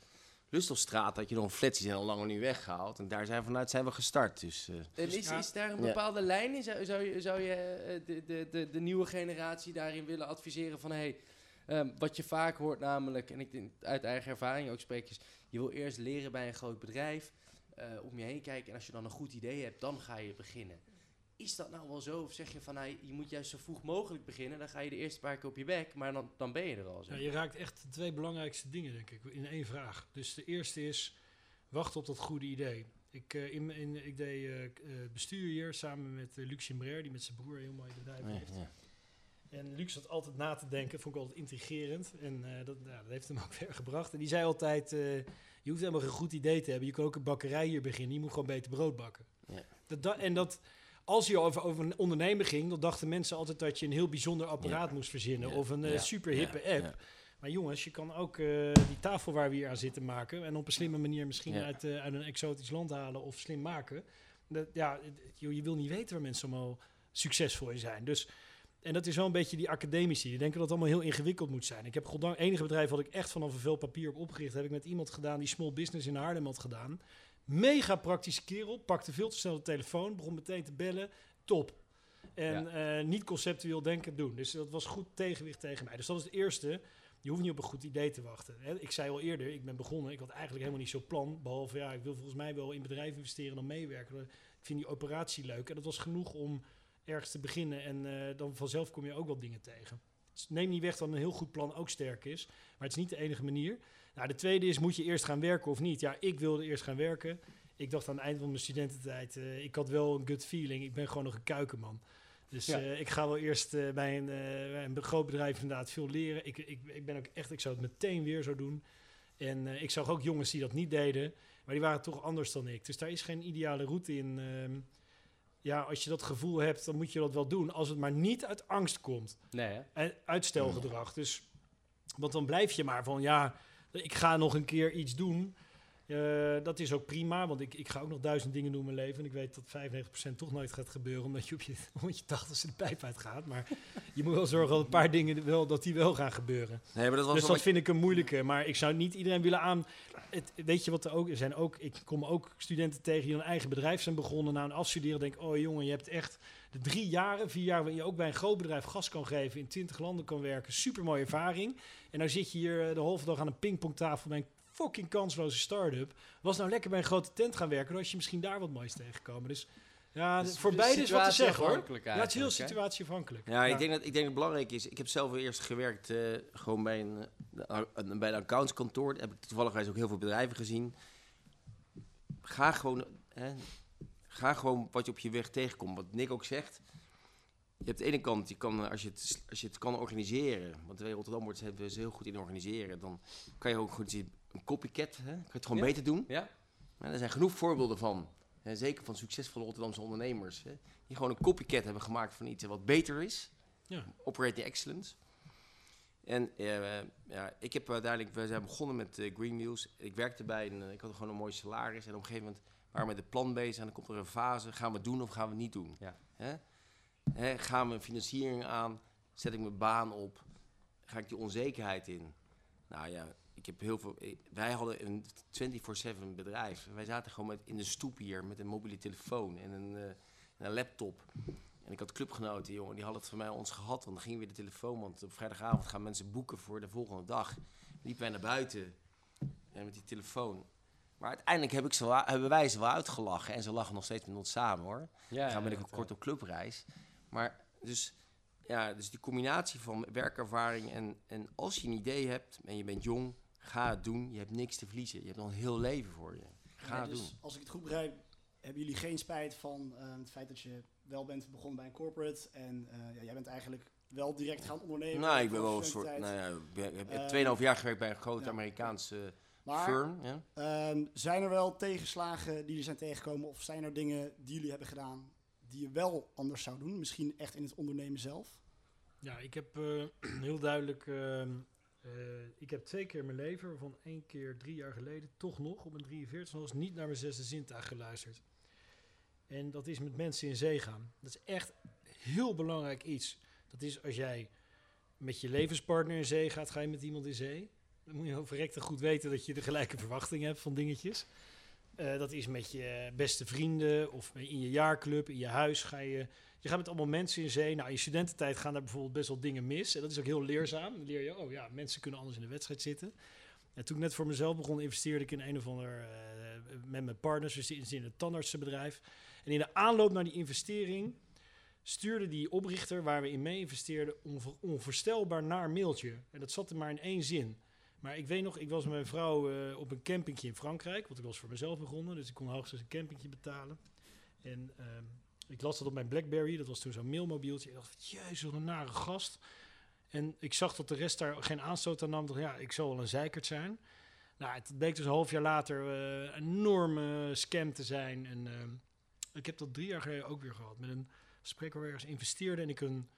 Speaker 5: Lustofstraat had je nog een flat. Die zijn al lang nu weggehaald. En daar zijn vanuit zijn we gestart. Dus eh,
Speaker 2: en is,
Speaker 6: Ja.
Speaker 2: is daar een
Speaker 5: Ja.
Speaker 2: bepaalde lijn in? Zou, zou je, zou je eh, de, de, de, de nieuwe generatie daarin willen adviseren van... Hey, ehm, wat je vaak hoort namelijk, en ik denk uit eigen ervaring ook spreek, is... Je wil eerst leren bij een groot bedrijf, eh, om je heen kijken... en als je dan een goed idee hebt, dan ga je beginnen. Is dat nou wel zo? Of zeg je van, nou, je moet juist zo vroeg mogelijk beginnen... dan ga je de eerste paar keer op je bek, maar dan, dan ben je er al zo.
Speaker 6: Ja, je raakt echt de twee belangrijkste dingen, denk ik, in één vraag. Dus de eerste is, wacht op dat goede idee. Ik, eh, in, in, ik deed eh, eh, bestuur hier samen met uh, Luc Chimbrer, die met zijn broer heel mooi bedrijf heeft.
Speaker 5: ja.
Speaker 6: En Luc zat altijd na te denken, vond ik altijd intrigerend. En eh, dat, ja, dat heeft hem ook [laughs] ver gebracht. En die zei altijd, eh, je hoeft helemaal geen goed idee te hebben. Je kan ook een bakkerij hier beginnen, je moet gewoon beter brood bakken.
Speaker 5: Ja.
Speaker 6: Dat, da- en dat, als je over, over een ondernemen ging, dan dachten mensen altijd dat je een heel bijzonder apparaat moest verzinnen.
Speaker 5: Ja.
Speaker 6: Of een eh, super hippe app. Maar jongens, je kan ook eh, die tafel waar we hier aan zitten maken. En op een slimme manier misschien uit, eh, uit een exotisch land halen of slim maken. Dat, ja, joh, je wil niet weten waar mensen allemaal succesvol in zijn. Dus, en dat is wel een beetje die academici. Die denken dat het allemaal heel ingewikkeld moet zijn. Ik heb goddank, enige bedrijf wat ik echt vanaf een vel papier op opgericht. Heb ik met iemand gedaan die small business in Haarlem had gedaan. Mega praktische kerel. Pakte veel te snel de telefoon. Begon meteen te bellen. Top. En eh, niet conceptueel denken doen. Dus dat was goed tegenwicht tegen mij. Dus dat is het eerste. Je hoeft niet op een goed idee te wachten. Hè. Ik zei al eerder, ik ben begonnen. Ik had eigenlijk helemaal niet zo'n plan. Behalve, ja, ik wil volgens mij wel in bedrijven investeren en dan meewerken. Ik vind die operatie leuk. En dat was genoeg om ergens te beginnen. En eh, dan vanzelf kom je ook wel dingen tegen. Neem niet weg dat een heel goed plan ook sterk is. Maar het is niet de enige manier. Nou, de tweede is, moet je eerst gaan werken of niet? Ja, ik wilde eerst gaan werken. Ik dacht aan het eind van mijn studententijd, eh, ik had wel een gut feeling. Ik ben gewoon nog een kuikenman. Dus
Speaker 2: Ja.
Speaker 6: eh, ik ga wel eerst eh, bij, een, bij een groot bedrijf inderdaad veel leren. Ik, ik, ik ben ook echt, ik zou het meteen weer zo doen. En ik zag ook jongens die dat niet deden, maar die waren toch anders dan ik. Dus daar is geen ideale route in. Ja, als je dat gevoel hebt, dan moet je dat wel doen. Als het maar niet uit angst komt.
Speaker 2: Nee, hè?
Speaker 6: En uitstelgedrag. Dus, want dan blijf je maar van, ja, ik ga nog een keer iets doen. Eh, dat is ook prima, want ik, ik ga ook nog duizend dingen doen in mijn leven. En ik weet dat 95% toch nooit gaat gebeuren, omdat je op je, [laughs] op je 80ste de pijp uitgaat. Maar [laughs] je moet wel zorgen dat een paar dingen wel, dat die wel gaan gebeuren.
Speaker 5: Nee, maar dat was
Speaker 6: Dus dat vind ik een moeilijke. Maar ik zou niet iedereen willen aan. Het, weet je wat er ook er zijn? Ook, ik kom ook studenten tegen die een eigen bedrijf zijn begonnen. Na een afstuderen denk oh jongen, je hebt echt de drie jaren, vier jaar waarin je ook bij een groot bedrijf gas kan geven, in twintig landen kan werken. Super mooie ervaring. En nou zit je hier eh, de halve dag aan een pingpongtafel bij een fucking kansloze start-up. Was nou lekker bij een grote tent gaan werken, dan was je misschien daar wat moois tegengekomen. Dus ja,
Speaker 2: Dus-
Speaker 6: voor
Speaker 2: dus
Speaker 6: beide is wat te zeggen hoor. Ja, het is heel situatieafhankelijk.
Speaker 5: Ja, ik denk dat ik denk dat het belangrijk is. Ik heb zelf eerst gewerkt eh, gewoon bij een, de- bij een accountskantoor. Daar heb ik toevallig ook heel veel bedrijven gezien. Ga gewoon, hè, ga gewoon wat je op je weg tegenkomt. Wat Nick ook zegt. Je hebt de ene kant, je kan, als, je het, als je het kan organiseren, want bij Rotterdam wordt ze ze heel goed in organiseren, dan kan je ook goed zien, een copycat, hè, kan je het gewoon
Speaker 2: Ja.
Speaker 5: beter doen.
Speaker 2: Ja?
Speaker 5: Maar er zijn genoeg voorbeelden van. Hè, zeker van succesvolle Rotterdamse ondernemers. Hè, die gewoon een copycat hebben gemaakt van iets wat beter is.
Speaker 6: Ja.
Speaker 5: Operating excellence. En eh, ja, ik heb uiteindelijk, we zijn begonnen met eh, Green Wheels. Ik werkte bij een, eh, ik had gewoon een mooi salaris. En op een gegeven moment waren we met de plan bezig. En dan komt er een fase, gaan we het doen of gaan we het niet doen?
Speaker 2: Ja.
Speaker 5: Hè? Hè, gaan we een financiering aan? Zet ik mijn baan op? Ga ik die onzekerheid in? Nou ja, ik heb heel veel. ik- wij hadden een 24/7 bedrijf. Wij zaten gewoon met, in de stoep hier met een mobiele telefoon en een, eh, en een laptop. En ik had clubgenoten, jongen, die hadden het van mij ons gehad. Want dan ging weer de telefoon, want op vrijdagavond gaan mensen boeken voor de volgende dag. Liepen wij naar buiten en met die telefoon. Maar uiteindelijk heb ik ze wel, hebben wij ze wel uitgelachen. En ze lachen nog steeds met ons samen hoor.
Speaker 2: Ja,
Speaker 5: Dan ben ik
Speaker 2: ja,
Speaker 5: ook kort op clubreis. Maar dus Ja, dus die combinatie van werkervaring en, en als je een idee hebt en je bent jong, ga het doen. Je hebt niks te verliezen. Je hebt nog een heel leven voor je. Ga
Speaker 4: Ja,
Speaker 5: het
Speaker 4: dus
Speaker 5: doen.
Speaker 4: als ik het goed begrijp, hebben jullie geen spijt van eh, het feit dat je wel bent begonnen bij een corporate. En eh, ja, jij bent eigenlijk wel direct gaan ondernemen.
Speaker 5: Nou, ik ben wel een soort. Nou ja, ik heb
Speaker 4: Eh,
Speaker 5: 2,5 jaar gewerkt bij een groot
Speaker 4: ja.
Speaker 5: Amerikaanse
Speaker 4: Maar
Speaker 5: firm. Ja.
Speaker 4: ehm, zijn er wel tegenslagen die jullie zijn tegengekomen? Of zijn er dingen die jullie hebben gedaan die je wel anders zou doen? Misschien echt in het ondernemen zelf?
Speaker 6: Ja, ik heb eh, [clears throat] heel duidelijk. Eh, ik heb twee keer mijn leven, waarvan één keer drie jaar geleden, toch nog op mijn 43 nog eens niet naar mijn zesde zintuig geluisterd. En dat is met mensen in zee gaan. Dat is echt heel belangrijk iets. Dat is als jij met je levenspartner in zee gaat, ga je met iemand in zee. Dan moet je wel goed weten dat je de gelijke verwachting hebt van dingetjes. Eh, dat is met je beste vrienden of in je jaarclub, in je huis ga je je gaat met allemaal mensen in zee. Nou, in je studententijd gaan daar bijvoorbeeld best wel dingen mis. En dat is ook heel leerzaam. Dan leer je, oh ja, mensen kunnen anders in de wedstrijd zitten. En toen ik net voor mezelf begon, investeerde ik in een of ander... eh, met mijn partners, zitten in een tandartsenbedrijf. En in de aanloop naar die investering stuurde die oprichter waar we in mee investeerden... onvoorstelbaar naar mailtje. En dat zat er maar in één zin. Maar ik weet nog, ik was met mijn vrouw eh, op een campingje in Frankrijk. Want ik was voor mezelf begonnen, dus ik kon hoogstens een campingje betalen. En... ehm, ik las dat op mijn Blackberry, dat was toen zo'n mailmobieltje. Ik dacht, jezus, wat een nare gast. En ik zag dat de rest daar geen aanstoot aan nam. Dacht, ja, ik zal wel een zeikert zijn. Nou, het bleek dus een half jaar later eh, een enorme scam te zijn. En eh, ik heb dat drie jaar geleden ook weer gehad. Met een we ergens investeerde en ik een,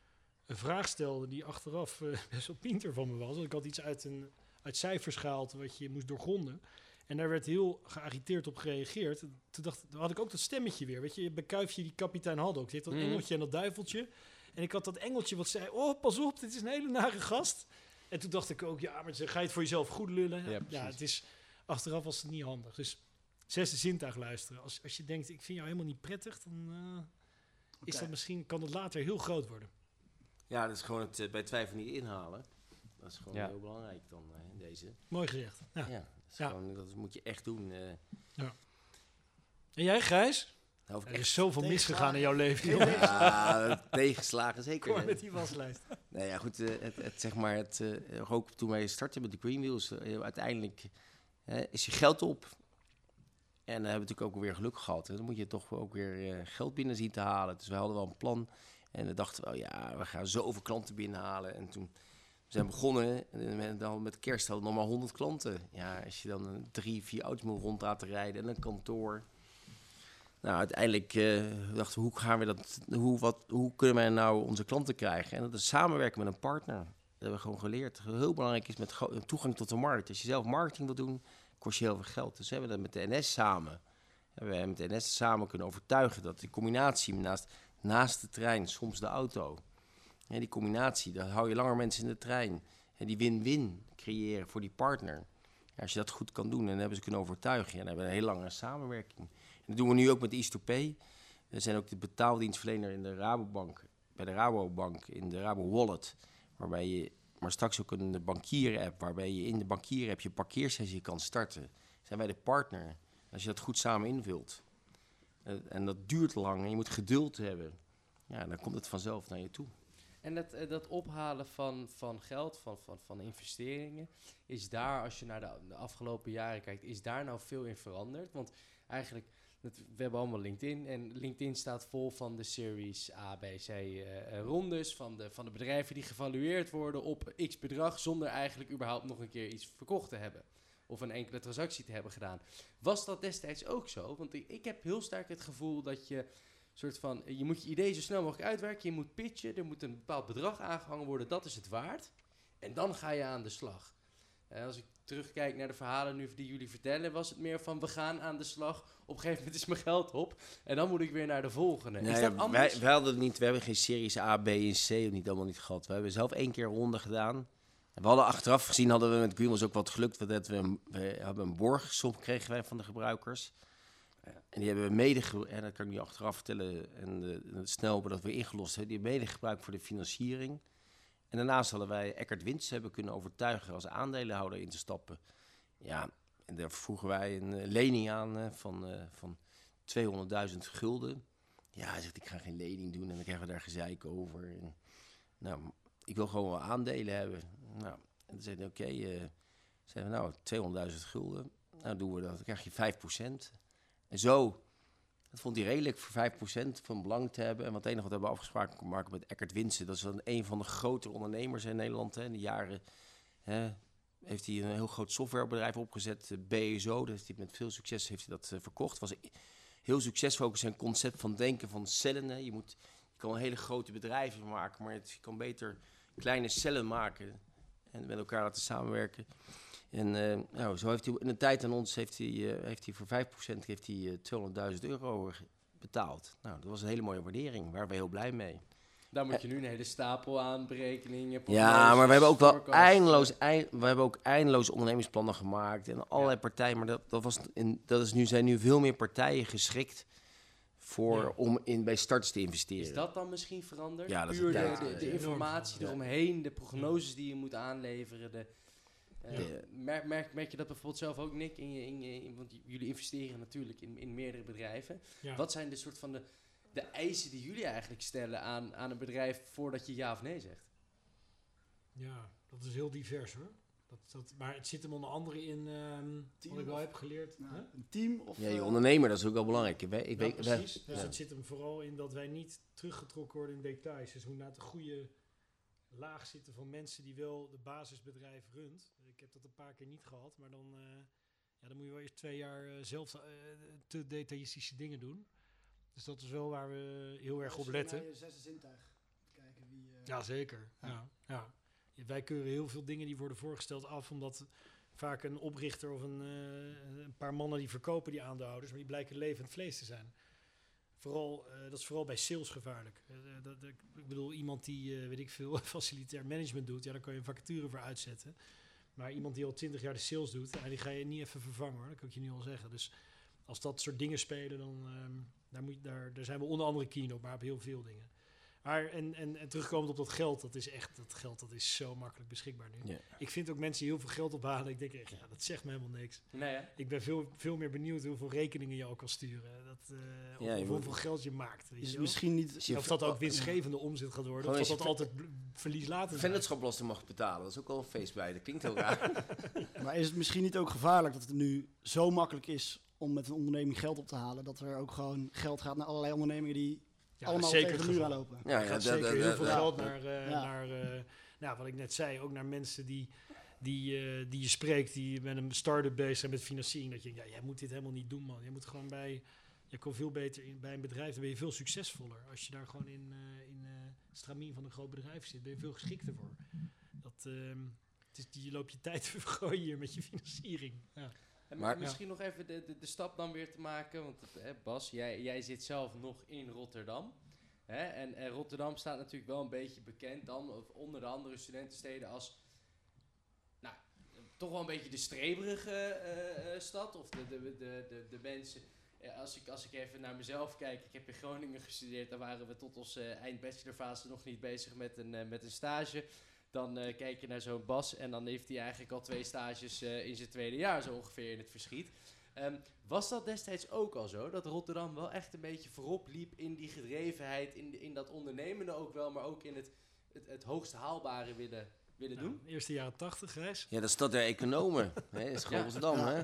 Speaker 6: een vraag stelde die achteraf eh, [laughs] best wel pinter van me was. Want ik had iets uit, een, uit cijfers gehaald wat je moest doorgronden. En daar werd heel geagiteerd op gereageerd. Toen, dacht, had ik ook dat stemmetje weer. Weet je, bij Kuifje, die kapitein Haddock. Die heeft dat
Speaker 5: Mhm.
Speaker 6: engeltje en dat duiveltje. En ik had dat engeltje wat zei, oh, pas op, dit is een hele nare gast. En toen dacht ik ook, ja, maar ga je het voor jezelf goed lullen?
Speaker 3: Ja,
Speaker 6: het is, achteraf was het niet handig. Dus zesde zintuig luisteren. Als, als je denkt, ik vind jou helemaal niet prettig, dan eh, is dat misschien, kan het later heel groot worden.
Speaker 5: ja, dat is gewoon het eh, bij twijfel niet inhalen. Dat is gewoon
Speaker 2: Ja.
Speaker 5: heel belangrijk dan eh, in deze.
Speaker 6: Mooi gezegd. Ja.
Speaker 5: Ja, dat, is
Speaker 6: Ja.
Speaker 5: Gewoon, dat moet je echt doen. eh.
Speaker 6: En jij, Gijs?
Speaker 5: Ik
Speaker 6: Er is zoveel misgegaan in jouw leven.
Speaker 5: Ja, tegenslagen zeker.
Speaker 6: Kom met die waslijst.
Speaker 5: Nee, ja, goed. eh, het, het, zeg maar, het, eh, ook toen wij startten met de Green Wheels, uiteindelijk is je geld op. En dan hebben we natuurlijk ook weer geluk gehad. hè. Dan moet je toch ook weer geld binnen zien te halen. Dus we hadden wel een plan. En we dachten wel, ja, we gaan zoveel klanten binnenhalen. En toen we zijn begonnen, en met- dan met kerst hadden we nog maar 100 klanten. Ja, als je dan een drie, vier auto's moet rond laten rijden en een kantoor. Nou, uiteindelijk eh, dachten we, hoe gaan we dat, hoe, wat, hoe kunnen wij nou onze klanten krijgen? En dat is samenwerken met een partner. Dat hebben we gewoon geleerd. Heel belangrijk is met toegang tot de markt. Als je zelf marketing wil doen, kost je heel veel geld. Dus we hebben dat met de NS samen. Hebben met de NS samen kunnen overtuigen dat die combinatie naast, naast de trein, soms de auto. Ja, die combinatie, dan hou je langer mensen in de trein. En die win-win creëren voor die partner. Als je dat goed kan doen, en hebben ze kunnen overtuigen. Ja, dan hebben we een hele lange samenwerking. En dat doen we nu ook met to Pay. We zijn ook de betaaldienstverlener in de Rabobank, bij de Rabobank, in de Rabo Wallet. Waarbij je, maar straks ook een bankier-app, waarbij je in de bankier-app je parkeersessie kan starten. Zijn wij de partner. Als je dat goed samen invult. Eh, en dat duurt lang en je moet geduld hebben. Ja, dan komt het vanzelf naar je toe.
Speaker 2: En dat, eh, dat ophalen van, van geld, van, van, van investeringen, is daar, als je naar de, afgelopen jaren kijkt, is daar nou veel in veranderd? Want eigenlijk, we hebben allemaal LinkedIn en LinkedIn staat vol van de series A, B, C eh, eh, rondes, van de, van de bedrijven die gevalueerd worden op x bedrag, zonder eigenlijk überhaupt nog een keer iets verkocht te hebben. Of een enkele transactie te hebben gedaan. Was dat destijds ook zo? Want ik, ik heb heel sterk het gevoel dat je soort van, je moet je idee zo snel mogelijk uitwerken. Je moet pitchen, er moet een bepaald bedrag aangehangen worden. Dat is het waard. En dan ga je aan de slag. Eh, als ik terugkijk naar de verhalen nu die jullie vertellen, was het meer van we gaan aan de slag. Op een gegeven moment is mijn geld op. En dan moet ik weer naar de volgende. is
Speaker 5: Nee,
Speaker 2: dat
Speaker 5: wij,
Speaker 2: anders?
Speaker 5: wij hadden het niet, we hebben geen series A, B en C niet allemaal niet gehad. We hebben zelf één keer ronde gedaan. En we hadden achteraf gezien, hadden we met Greenwells ook wat gelukt. we, een- we hebben een borgsom kregen wij van de gebruikers. En die hebben we mede, en dat kan ik nu achteraf vertellen, en eh, snel hebben dat we ingelost hebben. Die hebben mede gebruikt voor de financiering. En daarnaast hadden wij Eckert Wins hebben kunnen overtuigen als aandeelhouder in te stappen. Ja, en daar vroegen wij een eh, lening aan van, eh, van 200.000 gulden. Ja, hij zegt, ik ga geen lening doen en dan krijgen we daar gezeik over. En, nou, ik wil gewoon wel aandelen hebben. Nou, en toen zei oké, we, nou, 200.000 gulden. Nou, doen we dat. Dan krijg je 5%. En zo, dat vond hij redelijk voor 5% van belang te hebben. En wat het enige wat we hebben afgesproken kon met Eckert Winsen. Dat is dan een van de grotere ondernemers in Nederland. Hè. In de jaren hè, heeft hij een heel groot softwarebedrijf opgezet, eh, BSO. Dat heeft hij met veel succes heeft hij dat eh, verkocht. Was heel succesvol ook zijn concept van denken van cellen. Je, moet, je kan hele grote bedrijven maken, maar je kan beter kleine cellen maken en met elkaar laten samenwerken. En eh, nou, zo heeft hij in een tijd aan ons heeft hij, eh, heeft hij voor 5% heeft hij, eh, 200.000 euro betaald. Nou, dat was een hele mooie waardering. Daar waren we heel blij mee.
Speaker 2: Daar moet je nu een hele stapel aan berekeningen.
Speaker 5: Ja, maar we hebben ook wel eindeloos, eind, we hebben ook eindeloos ondernemingsplannen gemaakt en allerlei partijen. Maar dat, dat, was in, dat is nu, zijn nu veel meer partijen geschikt voor,
Speaker 6: Ja.
Speaker 5: om in, bij starts te investeren.
Speaker 2: Is dat dan misschien veranderd?
Speaker 5: Ja, dat is
Speaker 2: Puur
Speaker 5: een
Speaker 2: de, de, de informatie eromheen, de prognoses die je moet aanleveren. De, eh,
Speaker 5: Ja.
Speaker 2: merk, merk, merk je dat bijvoorbeeld zelf ook, Nick? In je, in je, in- want jullie investeren natuurlijk in, in meerdere bedrijven.
Speaker 6: Ja.
Speaker 2: Wat zijn de soort van de, de eisen die jullie eigenlijk stellen aan, aan een bedrijf voordat je ja of nee zegt?
Speaker 6: Ja, dat is heel divers hoor. Dat, dat, maar het zit hem onder andere in, ehm,
Speaker 4: Team
Speaker 6: wat ik wel heb geleerd.
Speaker 4: Nou,
Speaker 6: hè?
Speaker 4: een team of...
Speaker 5: ja, je
Speaker 4: eh,
Speaker 5: ondernemer, dat is ook wel belangrijk. Ik weet, ik
Speaker 6: Ja,
Speaker 5: weet, wij-
Speaker 6: precies. Dus
Speaker 5: ja.
Speaker 6: het zit hem vooral in dat wij niet teruggetrokken worden in details. Dus hoe naar de goede laag zitten van mensen die wel de basisbedrijf runt. Ik heb dat een paar keer niet gehad, maar dan, eh, ja, dan moet je wel eerst twee jaar eh, zelf eh, te detailistische dingen doen. Dus dat is wel waar we heel erg op letten.
Speaker 4: naar je zesde zintuig. Kijken wie... eh,
Speaker 6: Ja, zeker.
Speaker 4: Ja.
Speaker 6: Ja. Ja, Wij keuren heel veel dingen die worden voorgesteld af, omdat vaak een oprichter of een, eh, een paar mannen die verkopen die aandeelhouders, maar die blijken levend vlees te zijn. Vooral, eh, dat is vooral bij sales gevaarlijk. Dat, ik bedoel, iemand die, eh, weet ik veel, [laughs] facilitair management doet, ja, daar kan je een vacature voor uitzetten. Maar iemand die al twintig jaar de sales doet, die ga je niet even vervangen hoor, dat kan ik je nu al zeggen. Dus als dat soort dingen spelen, dan ehm, daar, moet daar, daar zijn we onder andere keen op, maar op heel veel dingen. Maar en, en, en terugkomend op dat geld, dat is echt, dat geld dat is zo makkelijk beschikbaar nu. Ik vind ook mensen die heel veel geld ophalen, ik denk echt, ja, dat zegt me helemaal niks.
Speaker 2: Nee, hè?
Speaker 6: Ik ben veel, veel meer benieuwd hoeveel rekeningen je al kan sturen. Dat, eh, of,
Speaker 5: Ja,
Speaker 6: hoeveel geld je maakt. Weet je
Speaker 4: misschien niet...
Speaker 6: Of dat ook winstgevende omzet gaat worden.
Speaker 5: Gewoon
Speaker 6: Of dat dat altijd verlies laten
Speaker 5: vennootschapbelasting mag betalen. Dat is ook wel een feest bij. Dat klinkt heel raar. [laughs]
Speaker 4: Maar is het misschien niet ook gevaarlijk dat het nu zo makkelijk is om met een onderneming geld op te halen, dat er ook gewoon geld gaat naar allerlei ondernemingen die
Speaker 6: Ja,
Speaker 4: allemaal
Speaker 6: zeker
Speaker 4: tegen de muur aanlopen?
Speaker 5: ja,
Speaker 6: Er gaat
Speaker 5: dat-
Speaker 6: zeker
Speaker 5: dat-
Speaker 6: heel
Speaker 5: dat-
Speaker 6: veel
Speaker 5: ja.
Speaker 6: geld naar, eh,
Speaker 4: Ja.
Speaker 6: naar eh, nou, wat ik net zei, ook naar mensen die, die, eh, die je spreekt, die met een start-up bezig zijn met financiering. Dat je denkt, ja, jij moet dit helemaal niet doen, man. Je moet gewoon bij, je komt veel beter in, bij een bedrijf, dan ben je veel succesvoller. Als je daar gewoon in, eh in eh stramien van een groot bedrijf zit, ben je veel geschikter voor. Dat, ehm, het is, je loopt je tijd te [laughs] vergooien hier met je financiering. Ja.
Speaker 2: En
Speaker 5: Maar-
Speaker 2: misschien nog even de, de, de stap dan weer te maken. Want het, hè, Bas, jij, jij zit zelf nog in Rotterdam. Hè? En, en Rotterdam staat natuurlijk wel een beetje bekend dan, of onder de andere studentensteden, als nou, toch wel een beetje de streberige eh, eh, stad. Of de, de, de, de, de mensen. Als ik, als ik even naar mezelf kijk, ik heb in Groningen gestudeerd, daar waren we tot onze eh, eindbachelorfase nog niet bezig met een, eh, met een stage. Dan eh, kijk je naar zo'n Bas en dan heeft hij eigenlijk al twee stages eh, in zijn tweede jaar zo ongeveer in het verschiet. Ehm, was dat destijds ook al zo? Dat Rotterdam wel echt een beetje voorop liep in die gedrevenheid, in, in dat ondernemende ook wel, maar ook in het, het, het hoogst haalbare willen, willen
Speaker 6: Nou,
Speaker 2: doen?
Speaker 6: eerste jaren tachtig, Gijs.
Speaker 5: Ja, dat is dat der economen. hè. Dat is gewoon
Speaker 2: Ja.
Speaker 5: Rotterdam,
Speaker 4: Ja.
Speaker 5: hè?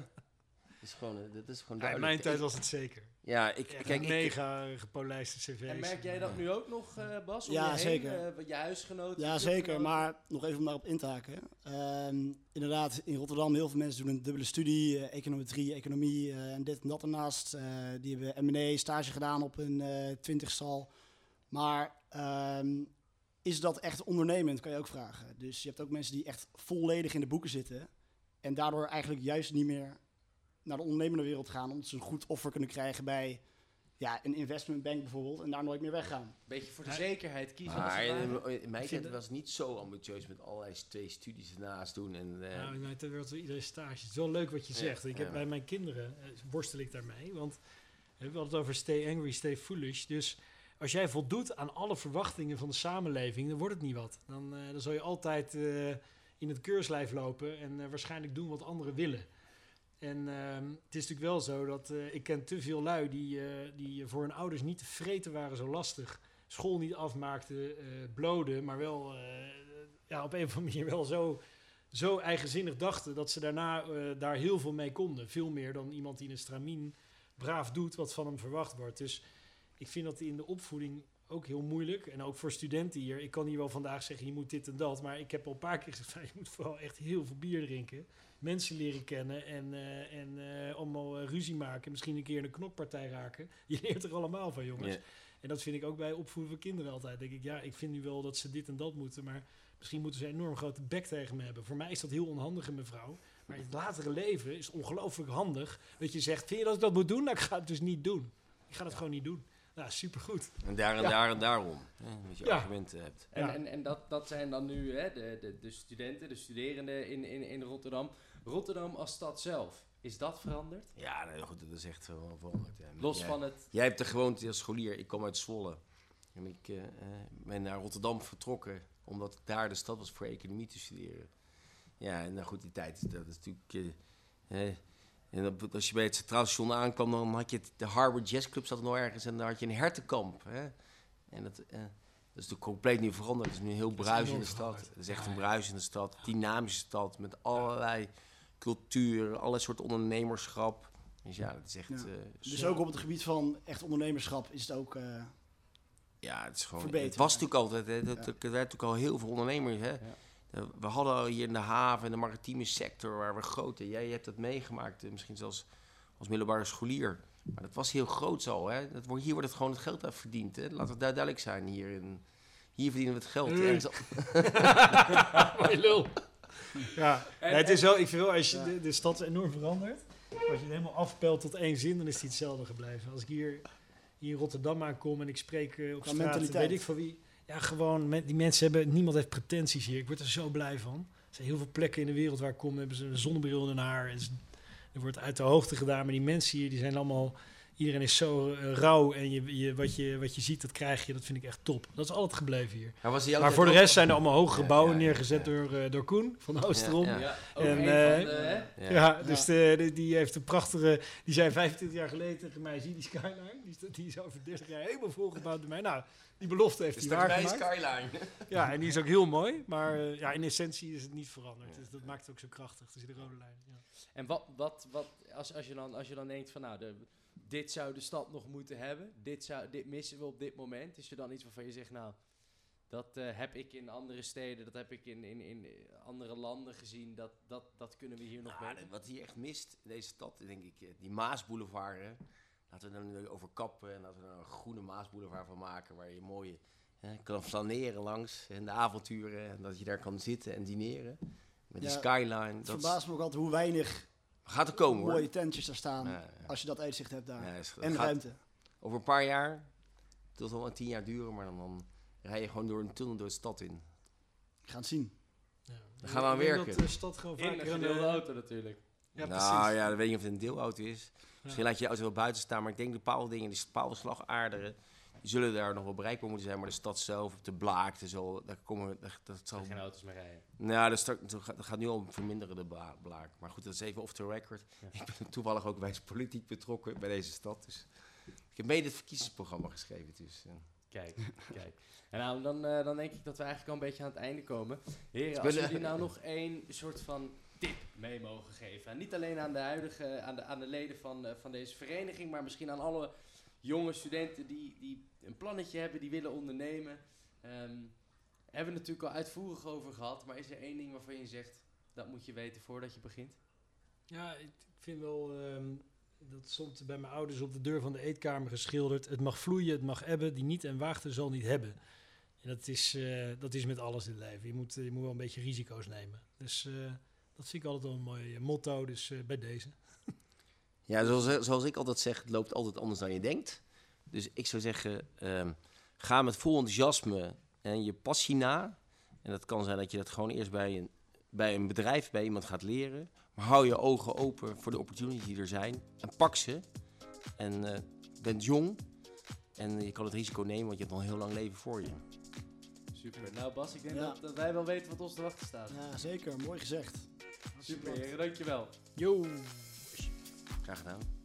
Speaker 5: Dat is gewoon, dat is gewoon
Speaker 6: Ja, in
Speaker 5: duidelijk.
Speaker 6: mijn tijd was het zeker.
Speaker 5: Ja, ik,
Speaker 6: Echt
Speaker 5: kijk, ik,
Speaker 6: mega gepolijste cv's.
Speaker 2: En merk jij dat nu ook nog, eh, Bas? om
Speaker 4: Ja,
Speaker 2: je heen?
Speaker 4: zeker.
Speaker 2: Eh, je huisgenoten?
Speaker 4: Ja, zeker. Maar nog even om daarop in te haken. Ehm, inderdaad, in Rotterdam heel veel mensen doen een dubbele studie, eh, econometrie, economie eh, en dit en dat ernaast. Eh, die hebben M&A, stage gedaan op een eh twintigstal. Maar ehm, is dat echt ondernemend, kan je ook vragen. Dus je hebt ook mensen die echt volledig in de boeken zitten. En daardoor eigenlijk juist niet meer naar de ondernemende wereld gaan. Omdat ze een goed offer kunnen krijgen bij ja, een investmentbank bijvoorbeeld. En daar nooit meer weggaan.
Speaker 2: Beetje voor de zekerheid kiezen.
Speaker 5: maar in, in mijn tijd was het niet zo ambitieus met allerlei twee studies ernaast doen. En, eh,
Speaker 6: Nou, in mijn tijd werd er iedere stage. Het is wel leuk wat je
Speaker 5: Ja,
Speaker 6: zegt. Ik heb
Speaker 5: ja.
Speaker 6: bij mijn kinderen eh, worstel ik daarmee. Want we hebben het over stay angry, stay foolish. Dus als jij voldoet aan alle verwachtingen van de samenleving, dan wordt het niet wat. Dan, eh, dan zal je altijd eh, in het keurslijf lopen en eh, waarschijnlijk doen wat anderen willen. En ehm, het is natuurlijk wel zo dat eh, ik ken te veel lui die, eh, die voor hun ouders niet te vreten waren zo lastig. school niet afmaakten, eh bloden, maar wel ja, op een of andere manier wel zo, zo eigenzinnig dachten dat ze daarna daar heel veel mee konden. Veel meer dan iemand die in een stramien braaf doet wat van hem verwacht wordt. Dus ik vind dat in de opvoeding ook heel moeilijk. En ook voor studenten hier. Ik kan hier wel vandaag zeggen, je moet dit en dat. Maar ik heb al een paar keer gezegd, [laughs] je moet vooral echt heel veel bier drinken. Mensen leren kennen en, eh, en eh, allemaal eh, ruzie maken. Misschien een keer in een knokpartij raken. [laughs] Je leert er allemaal van, jongens. En dat vind ik ook bij opvoeden van kinderen altijd. Denk ik, ja, ik vind nu wel dat ze dit en dat moeten. Maar misschien moeten ze een enorm grote bek tegen me hebben. Voor mij is dat heel onhandig in mijn vrouw. Maar in het latere leven is het ongelooflijk handig. Dat je zegt, vind je dat ik dat moet doen? Nou, ik ga het dus niet doen. Ik ga het gewoon niet doen. Nou, supergoed.
Speaker 5: En daar en
Speaker 6: Ja.
Speaker 5: daar en daarom. Hè, dat je
Speaker 6: Ja.
Speaker 5: argumenten hebt.
Speaker 2: En,
Speaker 6: Ja.
Speaker 2: en, en dat, dat zijn dan nu hè, de, de, de studenten, de studerenden in, in, in Rotterdam. Rotterdam als stad zelf, is dat veranderd?
Speaker 5: Ja, nee, goed, dat is echt wel veranderd. Ja.
Speaker 2: Los van het...
Speaker 5: Jij hebt de gewoonte als scholier, ik kom uit Zwolle. En ik eh, eh, ben naar Rotterdam vertrokken, omdat ik daar de stad was voor economie te studeren. Ja, en nou goed, die tijd, is- dat is natuurlijk... eh, en dat- als je bij het Centraal Station aankwam, dan had je het, de Harbor Jazz Club zat er nog ergens en dan had je een hertenkamp. Hè? En dat, eh, dat is natuurlijk compleet nu veranderd. Het is nu een heel
Speaker 6: is
Speaker 5: bruisende stad. Het is echt een bruisende stad, dynamische stad met allerlei cultuur, allerlei soort ondernemerschap. Dus ja, dat is echt...
Speaker 4: Ja.
Speaker 5: eh,
Speaker 4: Dus ook op het gebied van echt ondernemerschap is het ook... eh,
Speaker 5: Ja, het is gewoon.
Speaker 4: verbeteren.
Speaker 5: Het was natuurlijk altijd. Hè, dat,
Speaker 4: Ja.
Speaker 5: Er werd natuurlijk al heel veel ondernemers. Hè. Eh, We hadden al hier in de haven en de maritieme sector waar we grote. Jij hebt dat meegemaakt, misschien zelfs als middelbare scholier. Maar dat was heel groot al. Hè. Dat wordt, hier wordt het gewoon het geld uit verdiend. Hè. Laten we daar duidelijk zijn. Hier, in, hier verdienen we het geld. Ergens al- [laughs] [laughs]
Speaker 6: Mooi lul. Ja, [laughs]
Speaker 2: En-
Speaker 6: nee, het is wel, ik vind wel, als je
Speaker 4: Ja.
Speaker 6: de, de stad enorm veranderd. Als je het helemaal afpelt tot één zin, dan is die hetzelfde gebleven. Als ik hier, hier in Rotterdam aankom en ik spreek eh, op
Speaker 4: Qua
Speaker 6: straat,
Speaker 4: mentaliteit.
Speaker 6: weet ik van wie. Ja, gewoon, met, die mensen hebben, niemand heeft pretenties hier. Ik word er zo blij van. Er zijn heel veel plekken in de wereld waar ik kom, hebben ze een zonnebril in hun haar. En ze- er wordt uit de hoogte gedaan, maar die mensen hier, die zijn allemaal... Iedereen is zo eh, rauw en je, je, wat, je, wat je ziet, dat krijg je. Dat vind ik echt top. Dat is altijd gebleven hier.
Speaker 5: Maar, was
Speaker 6: Maar voor de rest zijn er allemaal hoge gebouwen
Speaker 5: ja, ja,
Speaker 6: neergezet
Speaker 5: ja.
Speaker 6: Door, eh, door Koen van Oosterom. En, eh?
Speaker 5: Ja.
Speaker 6: dus de, die heeft een prachtige... Die zei 25 jaar geleden tegen mij, zie die skyline? Die is, die is over 30 jaar helemaal volgebouwd door mij. Nou, die belofte heeft
Speaker 5: Dus
Speaker 6: hij
Speaker 5: dat is mijn
Speaker 6: waargemaakt.
Speaker 5: skyline.
Speaker 6: Ja, en die is ook heel mooi. Maar eh, ja, in essentie is het niet veranderd. Dus dat maakt het ook zo krachtig. Dus de rode lijn. Ja.
Speaker 2: En wat, wat, wat als, als, je dan, als je dan denkt van nou, de, dit zou de stad nog moeten hebben, dit, zou, dit missen we op dit moment, is er dan iets waarvan je zegt nou, dat eh, heb ik in andere steden, dat heb ik in, in, in andere landen gezien, dat, dat, dat kunnen we hier nog
Speaker 5: Nou,
Speaker 2: beter.
Speaker 5: wat hier echt mist in deze stad, denk ik, eh, die Maasboulevard. Hè. Laten we er nu over kappen en laten we er een groene Maasboulevard van maken. Waar je mooi hè, kan flaneren langs en de avonturen. En dat je daar kan zitten en dineren. Met die skyline.
Speaker 4: Het
Speaker 5: Dat
Speaker 4: verbaast me ook altijd hoe weinig
Speaker 5: gaat er komen hoor.
Speaker 4: mooie tentjes er staan.
Speaker 5: Ja, ja.
Speaker 4: Als je dat uitzicht hebt daar.
Speaker 5: Ja, is- dat
Speaker 4: en
Speaker 5: gaat
Speaker 4: ruimte.
Speaker 5: Over een paar jaar, het zal wel een tien jaar duren, maar dan, dan rij je gewoon door een tunnel door de stad in.
Speaker 4: Ik ga het zien.
Speaker 6: Ja.
Speaker 5: Dan gaan we aan werken.
Speaker 6: dat de stad gewoon
Speaker 2: In een
Speaker 6: vaker een...
Speaker 2: gedeelde
Speaker 6: eh,
Speaker 2: auto natuurlijk.
Speaker 6: Ja,
Speaker 5: nou
Speaker 6: precies.
Speaker 5: ja, dan weet je niet of het een deelauto is. Misschien laat je de auto wel buiten staan, maar ik denk bepaalde dingen, die bepaalde slagaarderen, die zullen daar nog wel bereikbaar moeten zijn. Maar de stad zelf, de Blaak, de zo, daar komen, dat, dat zal...
Speaker 2: Er geen auto's meer rijden.
Speaker 5: Nou, dat, start- dat gaat, nu al verminderen, de Bla- Blaak. Maar goed, dat is even off the record. Ik ben toevallig ook bij politiek betrokken bij deze stad. Dus ik heb mede het verkiezingsprogramma geschreven. Dus, eh.
Speaker 2: Kijk, [laughs] kijk. En nou, dan, eh, dan denk ik dat we eigenlijk al een beetje aan het einde komen. Heren, als jullie nou nog één soort van tip mee mogen geven. En niet alleen aan de huidige, aan de, aan de leden van, eh, van deze vereniging, maar misschien aan alle jonge studenten die, die een plannetje hebben, die willen ondernemen. Ehm, hebben we natuurlijk al uitvoerig over gehad, maar is er één ding waarvan je zegt, dat moet je weten voordat je begint?
Speaker 6: Ja, ik vind wel... ehm, dat stond bij mijn ouders op de deur van de eetkamer geschilderd. Het mag vloeien, het mag ebben. Die niet en waagte zal niet hebben. En dat is, eh, dat is met alles in het leven. Je moet, je moet wel een beetje risico's nemen. Dus eh, dat vind ik altijd wel een mooi eh, motto. Dus eh, bij deze.
Speaker 5: Ja, zoals, zoals ik altijd zeg, het loopt altijd anders dan je denkt. Dus ik zou zeggen, ehm, ga met vol enthousiasme en je passie na. En dat kan zijn dat je dat gewoon eerst bij een, bij een bedrijf, bij iemand gaat leren. Maar hou je ogen open voor de opportunities die er zijn. En pak ze. En eh bent jong. En je kan het risico nemen, want je hebt nog een heel lang leven voor je.
Speaker 2: Super. Nou Bas, ik denk
Speaker 4: Ja.
Speaker 2: dat, dat wij wel weten wat ons te wachten staat.
Speaker 4: Ja, zeker. Mooi gezegd.
Speaker 2: Super. Dankjewel.
Speaker 6: Yo!
Speaker 5: Graag gedaan.